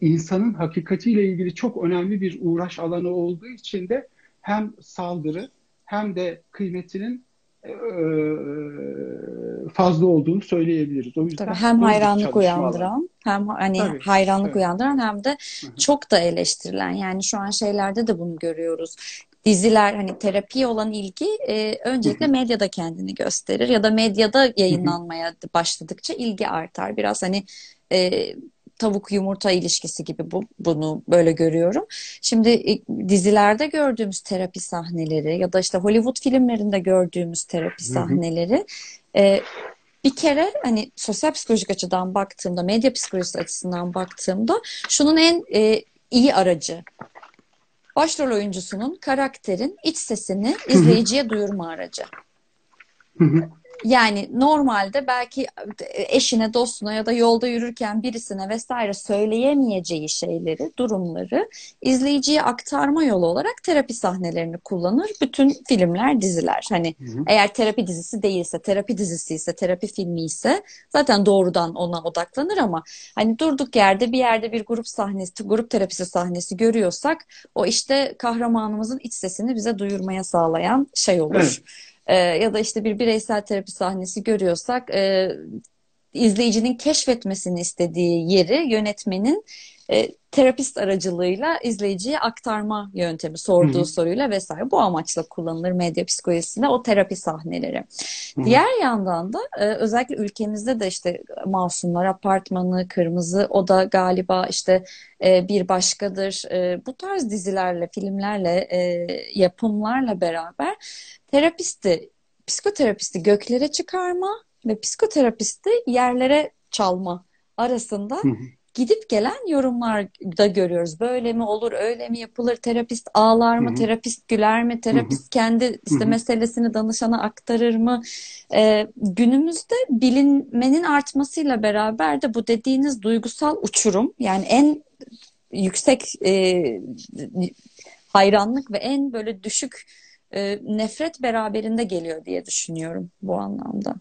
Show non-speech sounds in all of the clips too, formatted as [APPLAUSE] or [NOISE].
insanın hakikatiyle ilgili çok önemli bir uğraş alanı olduğu için de hem saldırı hem de kıymetinin e, fazla olduğunu söyleyebiliriz. O yüzden Tabii hem hayranlık uyandıran hem hani Tabii, hayranlık evet. uyandıran hem de çok da eleştirilen. Yani şu an şeylerde de bunu görüyoruz diziler hani terapi olan ilgi e, öncelikle medyada kendini gösterir ya da medyada yayınlanmaya başladıkça ilgi artar. Biraz hani e, tavuk yumurta ilişkisi gibi bu bunu böyle görüyorum. Şimdi e, dizilerde gördüğümüz terapi sahneleri ya da işte Hollywood filmlerinde gördüğümüz terapi sahneleri e, bir kere hani sosyal psikolojik açıdan baktığımda, medya psikolojisi açısından baktığımda şunun en e, iyi aracı. Başrol oyuncusunun karakterin iç sesini izleyiciye duyurma aracı. Yani normalde belki eşine, dostuna ya da yolda yürürken birisine vesaire söyleyemeyeceği şeyleri, durumları izleyiciye aktarma yolu olarak terapi sahnelerini kullanır. Bütün filmler, diziler. Hani hı hı. eğer terapi dizisi değilse, terapi dizisi ise, terapi filmi ise zaten doğrudan ona odaklanır ama hani durduk yerde bir yerde bir grup sahnesi, grup terapisi sahnesi görüyorsak o işte kahramanımızın iç sesini bize duyurmaya sağlayan şey olur. Evet e, ya da işte bir bireysel terapi sahnesi görüyorsak e, izleyicinin keşfetmesini istediği yeri yönetmenin e, terapist aracılığıyla izleyiciye aktarma yöntemi sorduğu Hı-hı. soruyla vesaire bu amaçla kullanılır medya psikolojisinde o terapi sahneleri. Hı-hı. Diğer yandan da e, özellikle ülkemizde de işte Masumlar Apartmanı, Kırmızı Oda galiba işte e, bir başkadır. E, bu tarz dizilerle, filmlerle, e, yapımlarla beraber terapisti, psikoterapisti göklere çıkarma ve psikoterapisti yerlere çalma arasında hı hı gidip gelen yorumlar da görüyoruz. Böyle mi olur, öyle mi yapılır, terapist ağlar mı, Hı-hı. terapist güler mi, terapist Hı-hı. kendi işte Hı-hı. meselesini danışana aktarır mı? Ee, günümüzde bilinmenin artmasıyla beraber de bu dediğiniz duygusal uçurum yani en yüksek e, hayranlık ve en böyle düşük e, nefret beraberinde geliyor diye düşünüyorum bu anlamda.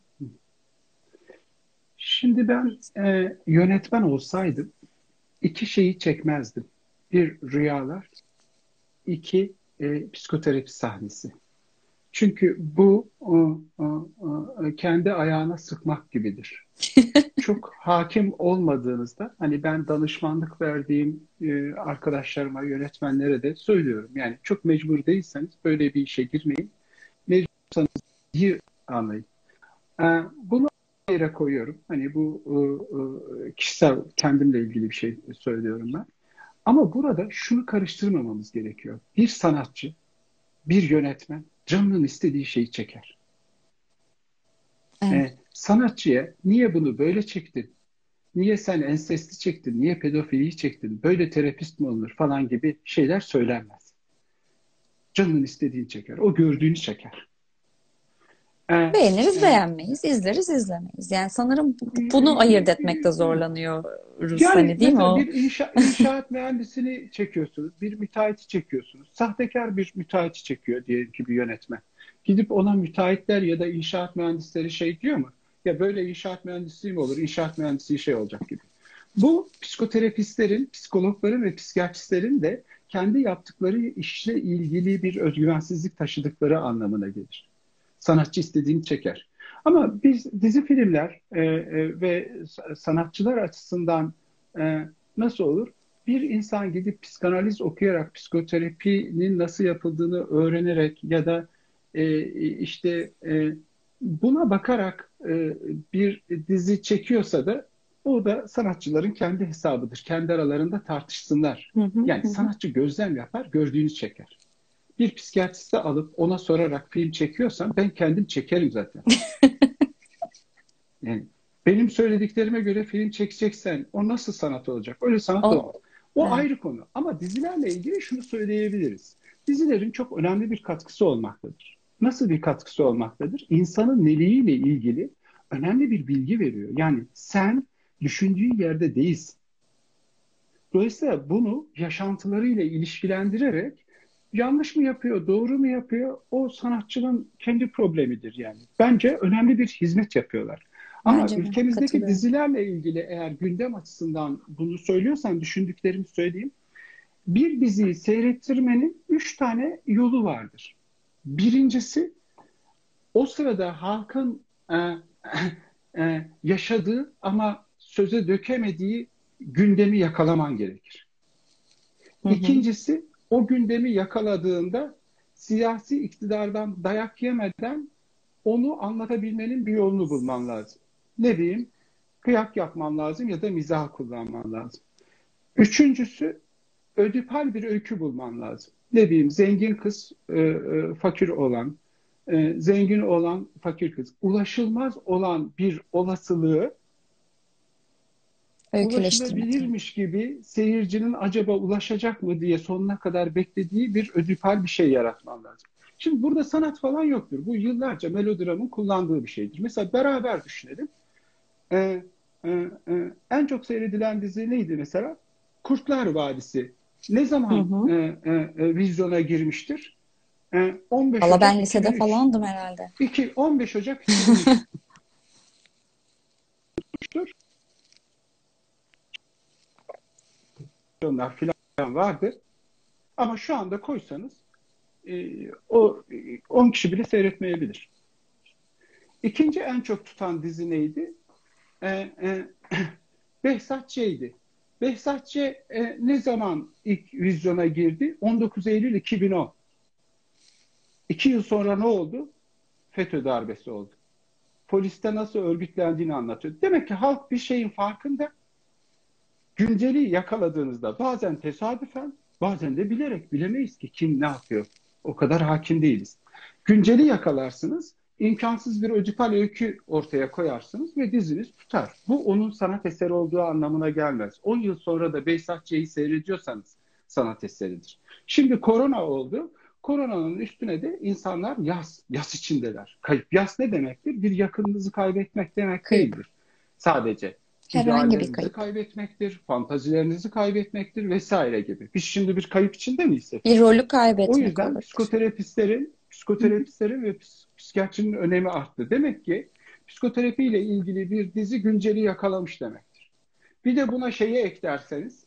Şimdi ben e, yönetmen olsaydım iki şeyi çekmezdim. Bir rüyalar, iki e, psikoterapi sahnesi. Çünkü bu o, o, o, kendi ayağına sıkmak gibidir. [LAUGHS] Çok hakim olmadığınızda hani ben danışmanlık verdiğim e, arkadaşlarıma, yönetmenlere de söylüyorum. Yani çok mecbur değilseniz böyle bir işe girmeyin. Mecbursanız iyi anlayın. E, bunu yere koyuyorum. Hani bu e, e, kişisel kendimle ilgili bir şey söylüyorum ben. Ama burada şunu karıştırmamamız gerekiyor. Bir sanatçı, bir yönetmen canının istediği şeyi çeker. Evet. Ee, sanatçıya niye bunu böyle çektin? Niye sen ensesti çektin? Niye pedofiliyi çektin? Böyle terapist mi olunur falan gibi şeyler söylenmez. Canının istediğini çeker. O gördüğünü çeker. Evet. Beğeniriz, evet. beğenmeyiz, izleriz, izlemeyiz. Yani sanırım bunu ayırt etmekte zorlanıyoruz yani hani değil mi o? Bir inşa, inşaat mühendisini çekiyorsunuz, bir müteahhiti çekiyorsunuz. Sahtekar bir müteahhiti çekiyor diyelim ki bir yönetmen. Gidip ona müteahhitler ya da inşaat mühendisleri şey diyor mu? Ya böyle inşaat mühendisliği mi olur? İnşaat mühendisliği şey olacak gibi. Bu psikoterapistlerin, psikologların ve psikiyatristlerin de kendi yaptıkları işle ilgili bir özgüvensizlik taşıdıkları anlamına gelir sanatçı istediğini çeker. Ama biz dizi filmler e, e, ve sanatçılar açısından e, nasıl olur? Bir insan gidip psikanaliz okuyarak psikoterapinin nasıl yapıldığını öğrenerek ya da e, işte e, buna bakarak e, bir dizi çekiyorsa da o da sanatçıların kendi hesabıdır. Kendi aralarında tartışsınlar. Yani sanatçı gözlem yapar, gördüğünü çeker bir psikiyatriste alıp ona sorarak film çekiyorsam ben kendim çekerim zaten. [LAUGHS] yani benim söylediklerime göre film çekeceksen o nasıl sanat olacak? Öyle sanat olmaz. O evet. ayrı konu. Ama dizilerle ilgili şunu söyleyebiliriz. Dizilerin çok önemli bir katkısı olmaktadır. Nasıl bir katkısı olmaktadır? İnsanın neliğiyle ilgili önemli bir bilgi veriyor. Yani sen düşündüğün yerde değilsin. Dolayısıyla bunu yaşantılarıyla ilişkilendirerek yanlış mı yapıyor, doğru mu yapıyor? O sanatçının kendi problemidir yani. Bence önemli bir hizmet yapıyorlar. Ama Bence ülkemizdeki dizilerle ilgili eğer gündem açısından bunu söylüyorsan düşündüklerimi söyleyeyim. Bir diziyi seyrettirmenin üç tane yolu vardır. Birincisi o sırada halkın e, e, yaşadığı ama söze dökemediği gündemi yakalaman gerekir. Hı hı. İkincisi o gündemi yakaladığında siyasi iktidardan dayak yemeden onu anlatabilmenin bir yolunu bulman lazım. Ne diyeyim? Kıyak yapman lazım ya da mizah kullanman lazım. Üçüncüsü ödipal bir öykü bulman lazım. Ne diyeyim? Zengin kız, e, e, fakir olan, e, zengin olan fakir kız. Ulaşılmaz olan bir olasılığı ulaşılabilirmiş gibi seyircinin acaba ulaşacak mı diye sonuna kadar beklediği bir ödipal bir şey yaratman lazım. Şimdi burada sanat falan yoktur. Bu yıllarca melodramın kullandığı bir şeydir. Mesela beraber düşünelim. Ee, e, e, en çok seyredilen dizi neydi mesela? Kurtlar Vadisi. Ne zaman hı hı. E, e, e, vizyona girmiştir? E, 15 Valla ben lisede 2003. falandım herhalde. 2, 15 Ocak [LAUGHS] 2003. onlar filan vardı. Ama şu anda koysanız e, o 10 kişi bile seyretmeyebilir. İkinci en çok tutan dizi neydi? E, e, [CLEARS THROAT] Behzat Ç'ydi. Behzat Ç e, ne zaman ilk vizyona girdi? 19 Eylül 2010. İki yıl sonra ne oldu? FETÖ darbesi oldu. Poliste nasıl örgütlendiğini anlatıyor. Demek ki halk bir şeyin farkında günceli yakaladığınızda bazen tesadüfen bazen de bilerek bilemeyiz ki kim ne yapıyor. O kadar hakim değiliz. Günceli yakalarsınız, imkansız bir ödipal öykü ortaya koyarsınız ve diziniz tutar. Bu onun sanat eseri olduğu anlamına gelmez. 10 yıl sonra da Beysat C'yi seyrediyorsanız sanat eseridir. Şimdi korona oldu. Koronanın üstüne de insanlar yaz, yaz içindeler. Kayıp. Yaz ne demektir? Bir yakınınızı kaybetmek demek Kayıp. değildir. Sadece herhangi bir kayıp. kaybetmektir, fantazilerinizi kaybetmektir vesaire gibi. Biz şimdi bir kayıp içinde miyiz? Bir rolü kaybetmek O yüzden olur. psikoterapistlerin, psikoterapistlerin ve psikiyatrinin önemi arttı. Demek ki psikoterapiyle ilgili bir dizi günceli yakalamış demektir. Bir de buna şeyi eklerseniz,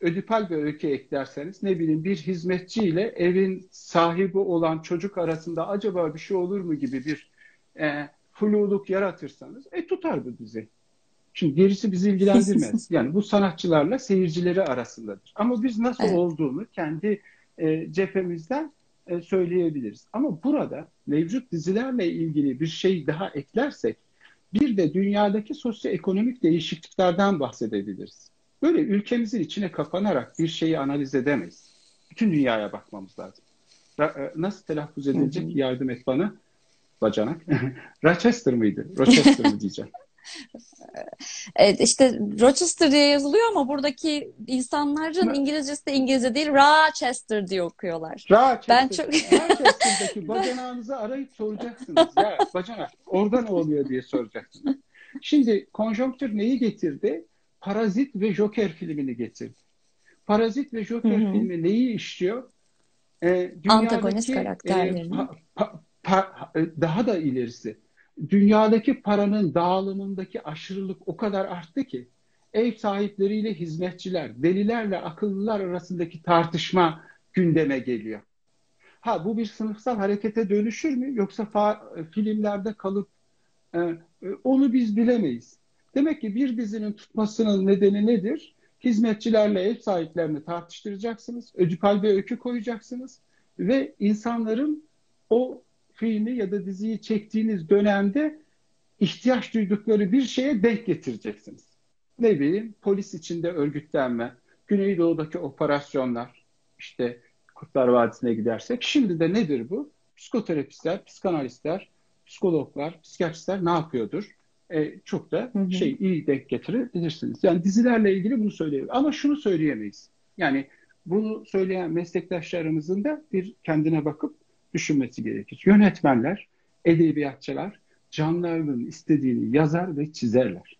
ödipal bir öykü eklerseniz, ne bileyim bir hizmetçiyle evin sahibi olan çocuk arasında acaba bir şey olur mu gibi bir e, fluluk yaratırsanız, e tutar bu dizi. Şimdi gerisi bizi ilgilendirmez. [LAUGHS] Yani bu sanatçılarla seyircileri arasındadır. Ama biz nasıl evet. olduğunu kendi e, cephemizden e, söyleyebiliriz. Ama burada mevcut dizilerle ilgili bir şey daha eklersek bir de dünyadaki sosyoekonomik değişikliklerden bahsedebiliriz. Böyle ülkemizin içine kapanarak bir şeyi analiz edemeyiz. Bütün dünyaya bakmamız lazım. Ra- e, nasıl telaffuz edilecek yardım et bana bacanak. [LAUGHS] Rochester mıydı? Rochester mı diyeceğim. [LAUGHS] Evet, işte Rochester diye yazılıyor ama buradaki insanların İngilizcesi de İngilizce değil Rochester diye okuyorlar. Rochester. Ben çok... [LAUGHS] Rochester'daki bacanağınızı arayıp soracaksınız. ya bacanak orada ne oluyor diye soracaksınız. Şimdi konjonktür neyi getirdi? Parazit ve Joker filmini getirdi. Parazit ve Joker Hı-hı. filmi neyi işliyor? Ee, Antagonist karakterlerini. E, pa, pa, pa, daha da ilerisi dünyadaki paranın dağılımındaki aşırılık o kadar arttı ki ev sahipleriyle hizmetçiler, delilerle akıllılar arasındaki tartışma gündeme geliyor. Ha bu bir sınıfsal harekete dönüşür mü yoksa filmlerde kalıp e, e, onu biz bilemeyiz. Demek ki bir dizinin tutmasının nedeni nedir? Hizmetçilerle ev sahiplerini tartıştıracaksınız, ödipal bir öykü koyacaksınız ve insanların o filmi ya da diziyi çektiğiniz dönemde ihtiyaç duydukları bir şeye denk getireceksiniz. Ne bileyim polis içinde örgütlenme, Güneydoğu'daki operasyonlar, işte Kurtlar Vadisi'ne gidersek. Şimdi de nedir bu? Psikoterapistler, psikanalistler, psikologlar, psikiyatristler ne yapıyordur? E, çok da hı hı. şey iyi denk getirebilirsiniz. Yani dizilerle ilgili bunu söyleyebiliriz. Ama şunu söyleyemeyiz. Yani bunu söyleyen meslektaşlarımızın da bir kendine bakıp düşünmesi gerekir. Yönetmenler, edebiyatçılar canlarının istediğini yazar ve çizerler.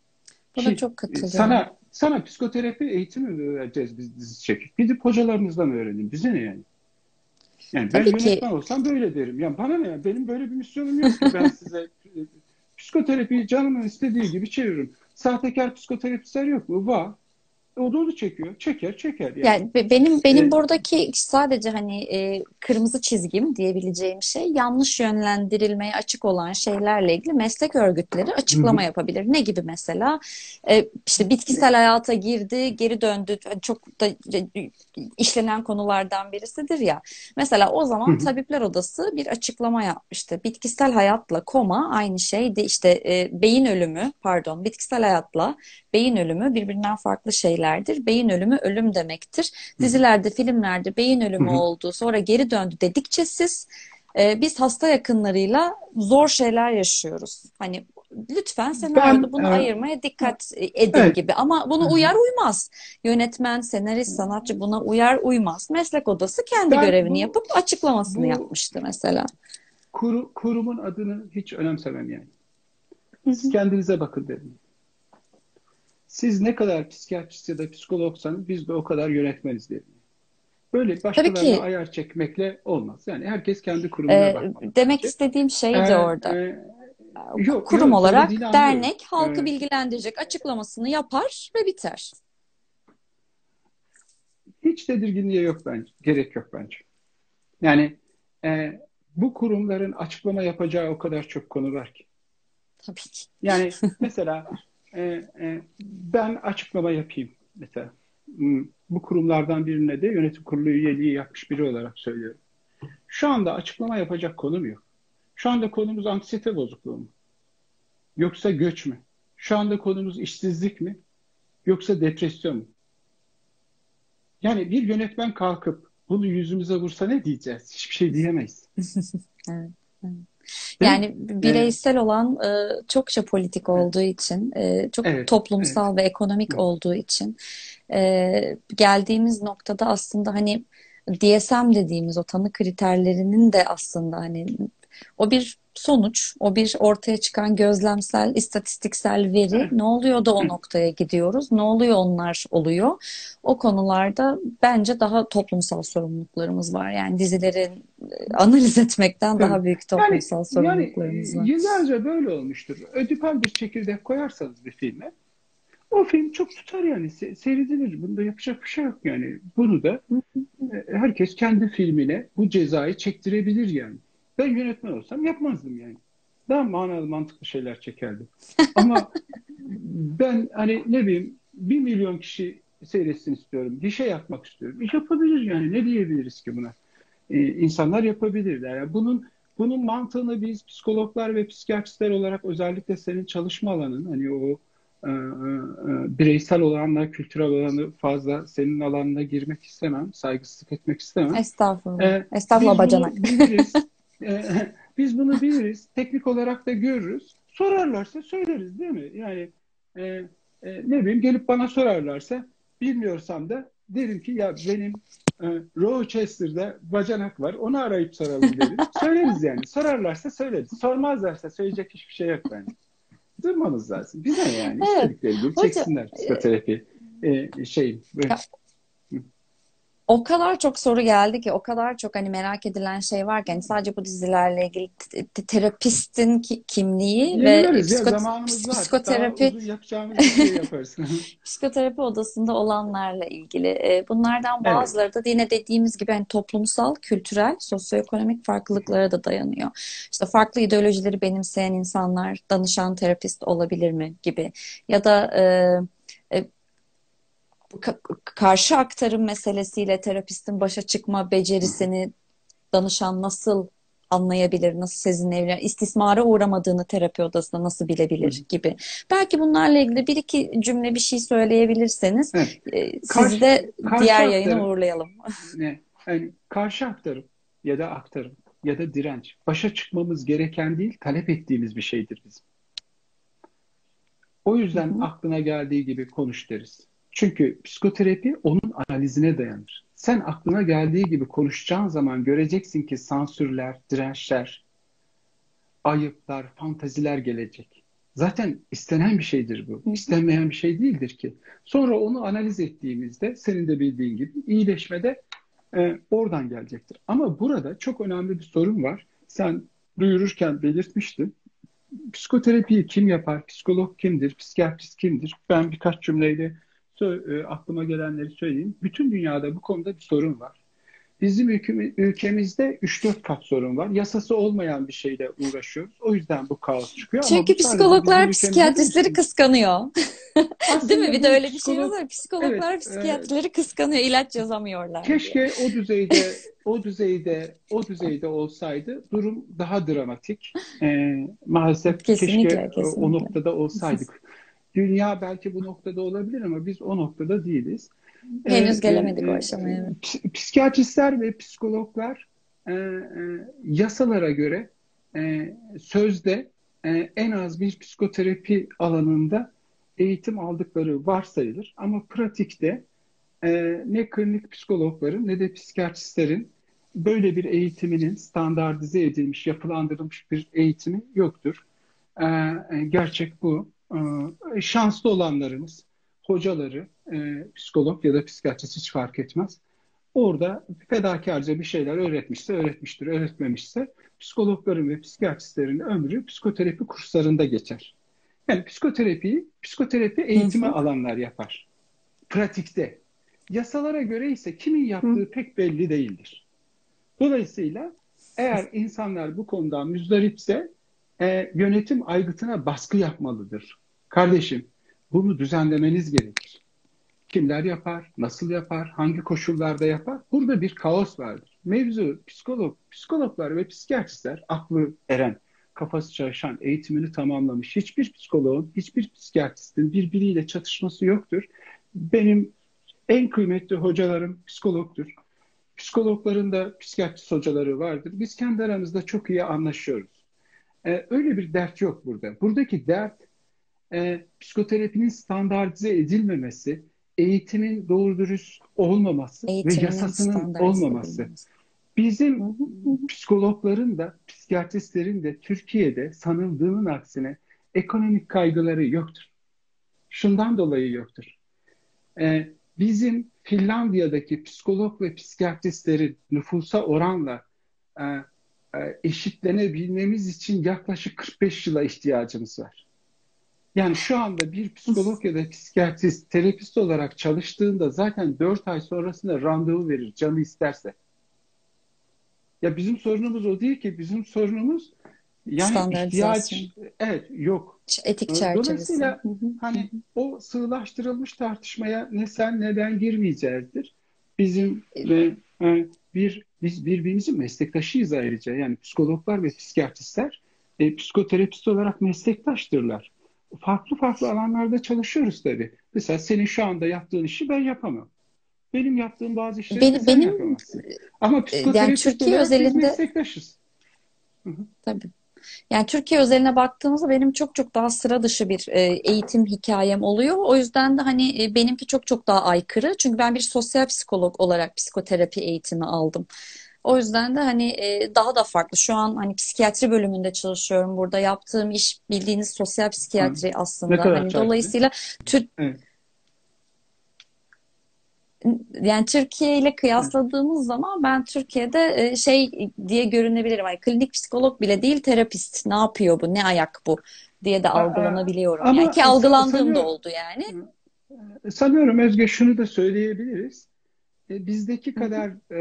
Buna Ki, çok katılıyorum. Sana, sana psikoterapi eğitimi vereceğiz biz dizi çekip. Gidip hocalarınızdan öğrenin. Bize ne yani? Yani ben Tabii yönetmen ki. olsam böyle derim. Yani bana ne? Benim böyle bir misyonum yok ki ben size [LAUGHS] Psikoterapiyi canımın istediği gibi çeviririm. Sahtekar psikoterapistler yok mu? Var. O da onu çekiyor. Çeker, çeker. Yani, yani benim benim evet. buradaki sadece hani e, kırmızı çizgim diyebileceğim şey yanlış yönlendirilmeye açık olan şeylerle ilgili meslek örgütleri açıklama Hı-hı. yapabilir. Ne gibi mesela? E, işte bitkisel hayata girdi, geri döndü. Hani çok da e, işlenen konulardan birisidir ya. Mesela o zaman Hı-hı. Tabipler Odası bir açıklama yapmıştı. Bitkisel hayatla koma aynı şeydi. İşte e, beyin ölümü, pardon, bitkisel hayatla beyin ölümü birbirinden farklı şeyler şeylerdir. Beyin ölümü ölüm demektir. Dizilerde, filmlerde beyin ölümü oldu, sonra geri döndü dedikçe siz e, biz hasta yakınlarıyla zor şeyler yaşıyoruz. Hani lütfen senaryoda bunu evet. ayırmaya dikkat edin evet. gibi. Ama bunu uyar uymaz. Yönetmen, senarist, sanatçı buna uyar uymaz. Meslek odası kendi ben görevini bu, yapıp açıklamasını bu, yapmıştı mesela. Kuru, kurumun adını hiç önemsemem yani. Siz kendinize bakın dedim. Siz ne kadar psikiyatrist ya da psikologsanız biz de o kadar yönetmeniz dedim. Böyle başkalarına ayar çekmekle olmaz. Yani herkes kendi kurumuna ee, bakmalı. Demek bence. istediğim şey de ee, orada. E, yok, Kurum yok, olarak dernek halkı ee, bilgilendirecek açıklamasını yapar ve biter. Hiç tedirginliğe yok bence. Gerek yok bence. Yani e, bu kurumların açıklama yapacağı o kadar çok konu var ki. Tabii ki. Yani [LAUGHS] mesela e, e, ben açıklama yapayım mesela. Hmm, bu kurumlardan birine de yönetim kurulu üyeliği yapmış biri olarak söylüyorum. Şu anda açıklama yapacak konum yok. Şu anda konumuz anksiyete bozukluğu mu? Yoksa göç mü? Şu anda konumuz işsizlik mi? Yoksa depresyon mu? Yani bir yönetmen kalkıp bunu yüzümüze vursa ne diyeceğiz? Hiçbir şey diyemeyiz. [LAUGHS] evet, evet. Yani bireysel evet. olan e, çokça politik olduğu için, e, çok evet, toplumsal evet. ve ekonomik evet. olduğu için e, geldiğimiz noktada aslında hani DSM dediğimiz o tanı kriterlerinin de aslında hani o bir sonuç, o bir ortaya çıkan gözlemsel, istatistiksel veri. Ne oluyor da o noktaya gidiyoruz? Ne oluyor onlar oluyor? O konularda bence daha toplumsal sorumluluklarımız var. Yani dizilerin e, analiz etmekten daha büyük toplumsal yani, sorumluluklarımız yani, var. Yıllarca böyle olmuştur. Ödipal bir çekirdek koyarsanız bir filme o film çok tutar yani seyredilir. Bunda yapacak bir şey yok yani. Bunu da e, herkes kendi filmine bu cezayı çektirebilir yani. Ben yönetmen olsam yapmazdım yani. Daha manalı mantıklı şeyler çekerdim. [LAUGHS] Ama ben hani ne bileyim bir milyon kişi seyretsin istiyorum. Bir şey yapmak istiyorum. İş yapabilir yani. Ne diyebiliriz ki buna? Ee, insanlar yapabilirler. Yani bunun bunun mantığını biz psikologlar ve psikiyatristler olarak özellikle senin çalışma alanın hani o e, e, e bireysel olanla kültürel olanı fazla senin alanına girmek istemem. Saygısızlık etmek istemem. Estağfurullah. Ee, Estağfurullah bacanak. [LAUGHS] [LAUGHS] Biz bunu biliriz. Teknik olarak da görürüz. Sorarlarsa söyleriz değil mi? Yani e, e, ne bileyim gelip bana sorarlarsa bilmiyorsam da derim ki ya benim e, Rochester'da bacanak var. Onu arayıp soralım derim. [LAUGHS] söyleriz yani. Sorarlarsa söyleriz. Sormazlarsa söyleyecek hiçbir şey yok bence. Durmamız lazım. Bize yani evet. istedikleri gibi çeksinler psikoterapi. E, şey böyle. Ya, o kadar çok soru geldi ki o kadar çok hani merak edilen şey var ki hani sadece bu dizilerle ilgili terapistin ki, kimliği ve psiko psikoterapi şey [LAUGHS] [LAUGHS] psikoterapi odasında olanlarla ilgili e, bunlardan bazıları evet. da yine dediğimiz gibi hani toplumsal, kültürel, sosyoekonomik farklılıklara da dayanıyor. İşte farklı ideolojileri benimseyen insanlar danışan terapist olabilir mi gibi ya da e karşı aktarım meselesiyle terapistin başa çıkma becerisini danışan nasıl anlayabilir, nasıl sezinleyebilir, istismara uğramadığını terapi odasında nasıl bilebilir gibi. Belki bunlarla ilgili bir iki cümle bir şey söyleyebilirseniz evet. E, sizi de diğer yayına uğurlayalım. [LAUGHS] Ne? Yani karşı aktarım ya da aktarım ya da direnç başa çıkmamız gereken değil, talep ettiğimiz bir şeydir bizim. O yüzden hı hı. aklına geldiği gibi konuş deriz. Çünkü psikoterapi onun analizine dayanır. Sen aklına geldiği gibi konuşacağın zaman göreceksin ki sansürler, dirençler, ayıplar, fantaziler gelecek. Zaten istenen bir şeydir bu. İstenmeyen bir şey değildir ki. Sonra onu analiz ettiğimizde senin de bildiğin gibi iyileşme de e, oradan gelecektir. Ama burada çok önemli bir sorun var. Sen duyururken belirtmiştin. psikoterapiyi kim yapar? Psikolog kimdir? Psikiyatrist kimdir? Ben birkaç cümleyle e, aklıma gelenleri söyleyeyim. Bütün dünyada bu konuda bir sorun var. Bizim ülkemizde 3-4 kat sorun var. Yasası olmayan bir şeyle uğraşıyoruz. O yüzden bu kaos çıkıyor. Çünkü psikologlar psikiyatristleri kıskanıyor. [LAUGHS] Değil mi? Bir de öyle bir şey var. Psikologlar evet, psikiyatristleri e, kıskanıyor. İlaç yazamıyorlar. Keşke diye. o düzeyde [LAUGHS] o düzeyde o düzeyde olsaydı durum daha dramatik. Ee, maalesef kesinlikle, keşke kesinlikle. o noktada olsaydık. Dünya belki bu noktada olabilir ama biz o noktada değiliz. Henüz gelemedik e, o aşamaya. Psikiyatristler ve psikologlar e, e, yasalara göre e, sözde e, en az bir psikoterapi alanında eğitim aldıkları varsayılır. Ama pratikte e, ne klinik psikologların ne de psikiyatristlerin böyle bir eğitiminin standartize edilmiş, yapılandırılmış bir eğitimi yoktur. E, e gerçek bu. E, şanslı olanlarımız, hocaları, e, psikolog ya da psikiyatrist hiç fark etmez. Orada fedakarca bir şeyler öğretmişse öğretmiştir, öğretmemişse psikologların ve psikiyatristlerin ömrü psikoterapi kurslarında geçer. Yani psikoterapiyi, psikoterapi eğitimi hı alanlar yapar. Pratikte. Yasalara göre ise kimin yaptığı hı. pek belli değildir. Dolayısıyla eğer insanlar bu konudan müzdaripse e, yönetim aygıtına baskı yapmalıdır. Kardeşim bunu düzenlemeniz gerekir. Kimler yapar, nasıl yapar, hangi koşullarda yapar? Burada bir kaos vardır. Mevzu psikolog, psikologlar ve psikiyatristler aklı eren, kafası çalışan, eğitimini tamamlamış hiçbir psikoloğun, hiçbir psikiyatristin birbiriyle çatışması yoktur. Benim en kıymetli hocalarım psikologtur. Psikologların da psikiyatrist hocaları vardır. Biz kendi aramızda çok iyi anlaşıyoruz. Ee, öyle bir dert yok burada. Buradaki dert e, psikoterapinin standartize edilmemesi, eğitimin doğru dürüst olmaması Eğitiminin ve yasasının olmaması. Bizim psikologların da psikiyatristlerin de Türkiye'de sanıldığının aksine ekonomik kaygıları yoktur. Şundan dolayı yoktur. Ee, bizim Finlandiya'daki psikolog ve psikiyatristlerin nüfusa oranla e, e, eşitlenebilmemiz için yaklaşık 45 yıla ihtiyacımız var. Yani şu anda bir psikolog ya da psikiyatrist, terapist olarak çalıştığında zaten 4 ay sonrasında randevu verir canı isterse. Ya bizim sorunumuz o değil ki. Bizim sorunumuz yani ihtiyaç evet yok. Etik çerçevesi. Dolayısıyla hani o sığlaştırılmış tartışmaya ne sen ne ben girmeyeceğizdir. Bizim ve e, bir biz birbirimizin meslektaşıyız ayrıca. Yani psikologlar ve psikiyatristler e, psikoterapist olarak meslektaştırlar farklı farklı alanlarda çalışıyoruz tabii. Mesela senin şu anda yaptığın işi ben yapamam. Benim yaptığım bazı işleri benim, sen benim, yapamazsın. Ama psikoterapist yani Türkiye özelinde, biz meslektaşız. Tabii. Yani Türkiye özeline baktığımızda benim çok çok daha sıra dışı bir e, eğitim hikayem oluyor. O yüzden de hani e, benimki çok çok daha aykırı. Çünkü ben bir sosyal psikolog olarak psikoterapi eğitimi aldım. O yüzden de hani e, daha da farklı. Şu an hani psikiyatri bölümünde çalışıyorum. Burada yaptığım iş bildiğiniz sosyal psikiyatri Hı. aslında. Ne kadar hani dolayısıyla Türk evet. Yani Türkiye ile kıyasladığımız zaman ben Türkiye'de e, şey diye görünebilirim. Yani klinik psikolog bile değil terapist. Ne yapıyor bu? Ne ayak bu? diye de algılanabiliyorum. Ama yani ki algılandığım da oldu yani. Sanıyorum Özge şunu da söyleyebiliriz e, bizdeki kadar e,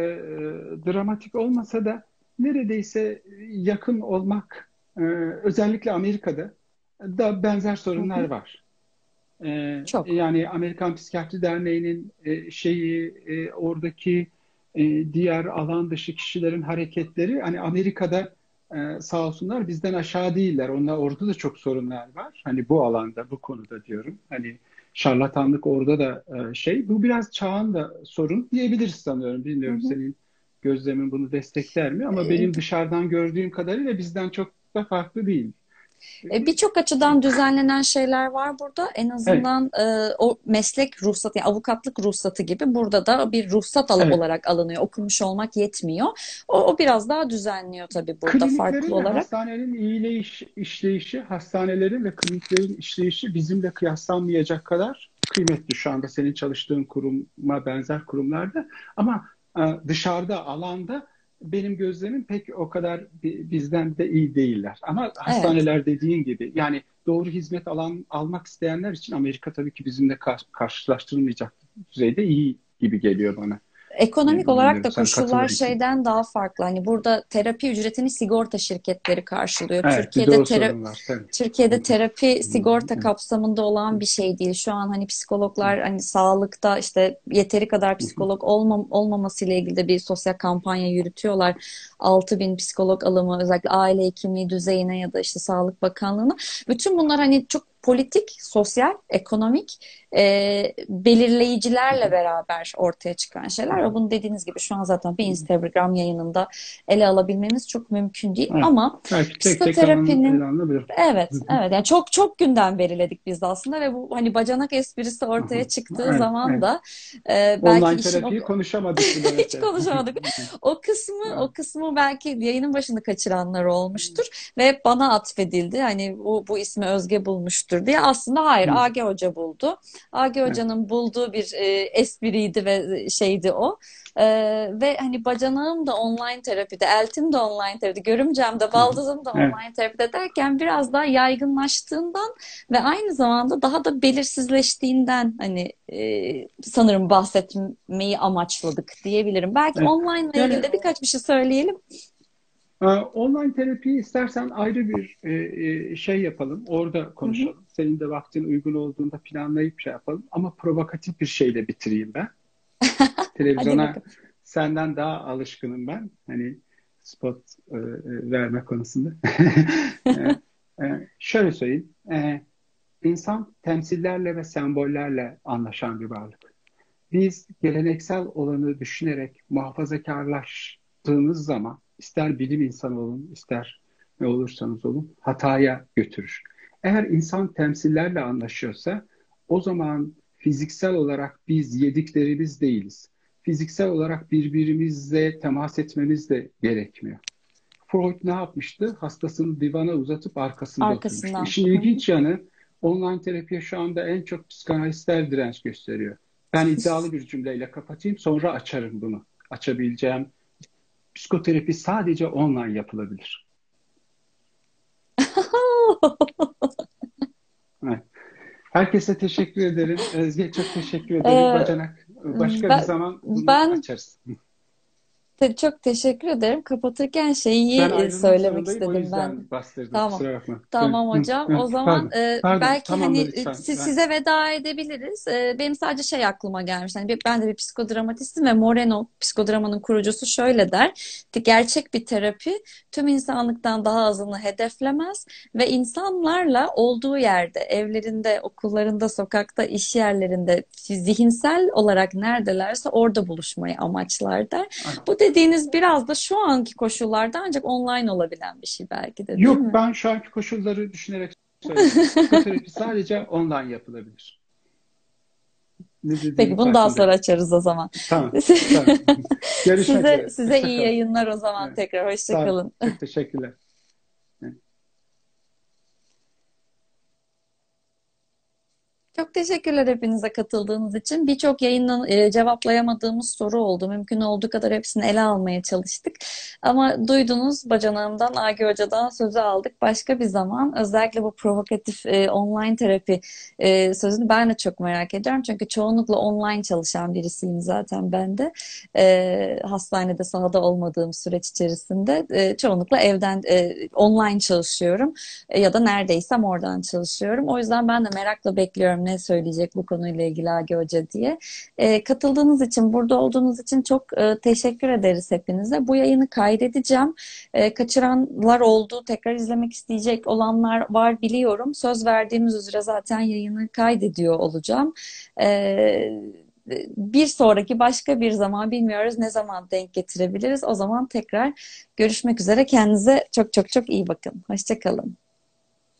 dramatik olmasa da neredeyse yakın olmak e, özellikle Amerika'da da benzer sorunlar var. E, Çok. Yani Amerikan Psikiyatri Derneği'nin e, şeyi e, oradaki e, diğer alan dışı kişilerin hareketleri hani Amerika'da e, sağ olsunlar bizden aşağı değiller. Onlar orada da çok sorunlar var. Hani bu alanda, bu konuda diyorum. Hani şarlatanlık orada da e, şey. Bu biraz çağın da sorun diyebiliriz sanıyorum. Bilmiyorum hı hı. senin gözlemin bunu destekler mi? Ama ee, benim dışarıdan gördüğüm kadarıyla bizden çok da farklı değil. E, birçok açıdan düzenlenen şeyler var burada. En azından evet. e, o meslek ruhsatı, yani avukatlık ruhsatı gibi burada da bir ruhsat alı evet. olarak alınıyor. Okumuş olmak yetmiyor. O, o biraz daha düzenliyor tabii burada farklı olarak. Hastanelerin iyileyiş, işleyişi, hastanelerin ve kliniklerin işleyişi bizimle kıyaslanmayacak kadar kıymetli şu anda senin çalıştığın kuruma benzer kurumlarda. Ama e, dışarıda, alanda benim gözlemim pek o kadar bizden de iyi değiller. Ama hastaneler evet. dediğin gibi yani doğru hizmet alan almak isteyenler için Amerika tabii ki bizimle karşılaştırılmayacak düzeyde iyi gibi geliyor bana. Ekonomik olarak da koşullar şeyden daha farklı. Hani burada terapi ücretini sigorta şirketleri karşılıyor. Evet, Türkiye'de tera var, Türkiye'de terapi sigorta kapsamında olan bir şey değil. Şu an hani psikologlar hani sağlıkta işte yeteri kadar psikolog olmam olmaması ile ilgili de bir sosyal kampanya yürütüyorlar. 6 bin psikolog alımı özellikle aile hekimliği düzeyine ya da işte Sağlık Bakanlığı'na. Bütün bunlar hani çok politik, sosyal, ekonomik e, belirleyicilerle beraber ortaya çıkan şeyler. Ve bunu dediğiniz gibi şu an zaten bir Instagram yayınında ele alabilmemiz çok mümkün değil. Evet. Ama Belki psikoterapinin evet, evet. Yani çok çok günden belirledik biz de aslında ve bu hani bacanak esprisi ortaya çıktığı evet, zaman evet. da e, belki Online terapiyi o... konuşamadık. [LAUGHS] Hiç konuşamadık. o kısmı evet. o kısmı belki yayının başında kaçıranlar olmuştur ve bana atfedildi. Hani bu bu ismi Özge bulmuştur diye. Aslında hayır, Hı. AG Hoca buldu. AG Hoca'nın bulduğu bir e, espriydi ve şeydi o. E, ve hani bacanağım da online terapide, eltim de online terapide, görümcem de, baldızım da online evet. terapide derken biraz daha yaygınlaştığından ve aynı zamanda daha da belirsizleştiğinden hani e, sanırım bahsetmeyi amaçladık diyebilirim. Belki evet. online ile ilgili de birkaç bir şey söyleyelim. Ee, online terapiyi istersen ayrı bir e, e, şey yapalım. Orada konuşalım. Hı hı. Senin de vaktin uygun olduğunda planlayıp şey yapalım. Ama provokatif bir şeyle bitireyim ben. [LAUGHS] Televizyona senden daha alışkınım ben. Hani spot e, verme konusunda. [LAUGHS] şöyle söyleyeyim. İnsan temsillerle ve sembollerle anlaşan bir varlık. Biz geleneksel olanı düşünerek muhafazakarlaştığımız zaman ister bilim insanı olun, ister ne olursanız olun hataya götürür. Eğer insan temsillerle anlaşıyorsa o zaman fiziksel olarak biz yediklerimiz değiliz. Fiziksel olarak birbirimizle temas etmemiz de gerekmiyor. Freud ne yapmıştı? Hastasını divana uzatıp arkasında Arkasından. oturmuştu. İşin ilginç yanı online terapiye şu anda en çok psikanalistler direnç gösteriyor. Ben [LAUGHS] iddialı bir cümleyle kapatayım sonra açarım bunu. Açabileceğim psikoterapi sadece online yapılabilir. [LAUGHS] evet. Herkese teşekkür ederim. Özge çok teşekkür ederim. Ee, Bacanak. Başka ben, bir zaman bunu ben, açarız. Çok teşekkür ederim. Kapatırken şeyi ben söylemek istedim ben. Tamam. Tamam hocam. o zaman e, pardon, belki hani lütfen. size veda edebiliriz. E, benim sadece şey aklıma gelmiş. Hani ben de bir psikodramatistim ve Moreno psikodramanın kurucusu şöyle der. Gerçek bir terapi tüm insanlıktan daha azını hedeflemez ve insanlarla olduğu yerde, evlerinde, okullarında, sokakta, iş yerlerinde zihinsel olarak neredelerse orada buluşmayı amaçlar der. Bu de dediğiniz biraz da şu anki koşullarda ancak online olabilen bir şey belki de değil Yok mi? ben şu anki koşulları düşünerek söylüyorum. Psikoterapi [LAUGHS] sadece online yapılabilir. Peki bunu daha sonra açarız o zaman. Tamam. [LAUGHS] tamam. Görüşmek size, üzere. Size iyi yayınlar o zaman evet. tekrar. Hoşçakalın. Çok teşekkürler. Çok teşekkürler hepinize katıldığınız için. Birçok yayından e, cevaplayamadığımız soru oldu. Mümkün olduğu kadar hepsini ele almaya çalıştık. Ama duydunuz bacanağımdan, Agi Hoca'dan sözü aldık. Başka bir zaman özellikle bu provokatif e, online terapi e, sözünü ben de çok merak ediyorum. Çünkü çoğunlukla online çalışan birisiyim zaten ben de. E, hastanede sahada olmadığım süreç içerisinde e, çoğunlukla evden e, online çalışıyorum. E, ya da neredeysem oradan çalışıyorum. O yüzden ben de merakla bekliyorum ne söyleyecek bu konuyla ilgili Agi Hoca diye. E, katıldığınız için, burada olduğunuz için çok e, teşekkür ederiz hepinize. Bu yayını kaydedeceğim. E, kaçıranlar oldu, tekrar izlemek isteyecek olanlar var biliyorum. Söz verdiğimiz üzere zaten yayını kaydediyor olacağım. E, bir sonraki başka bir zaman bilmiyoruz ne zaman denk getirebiliriz. O zaman tekrar görüşmek üzere. Kendinize çok çok çok iyi bakın. Hoşçakalın.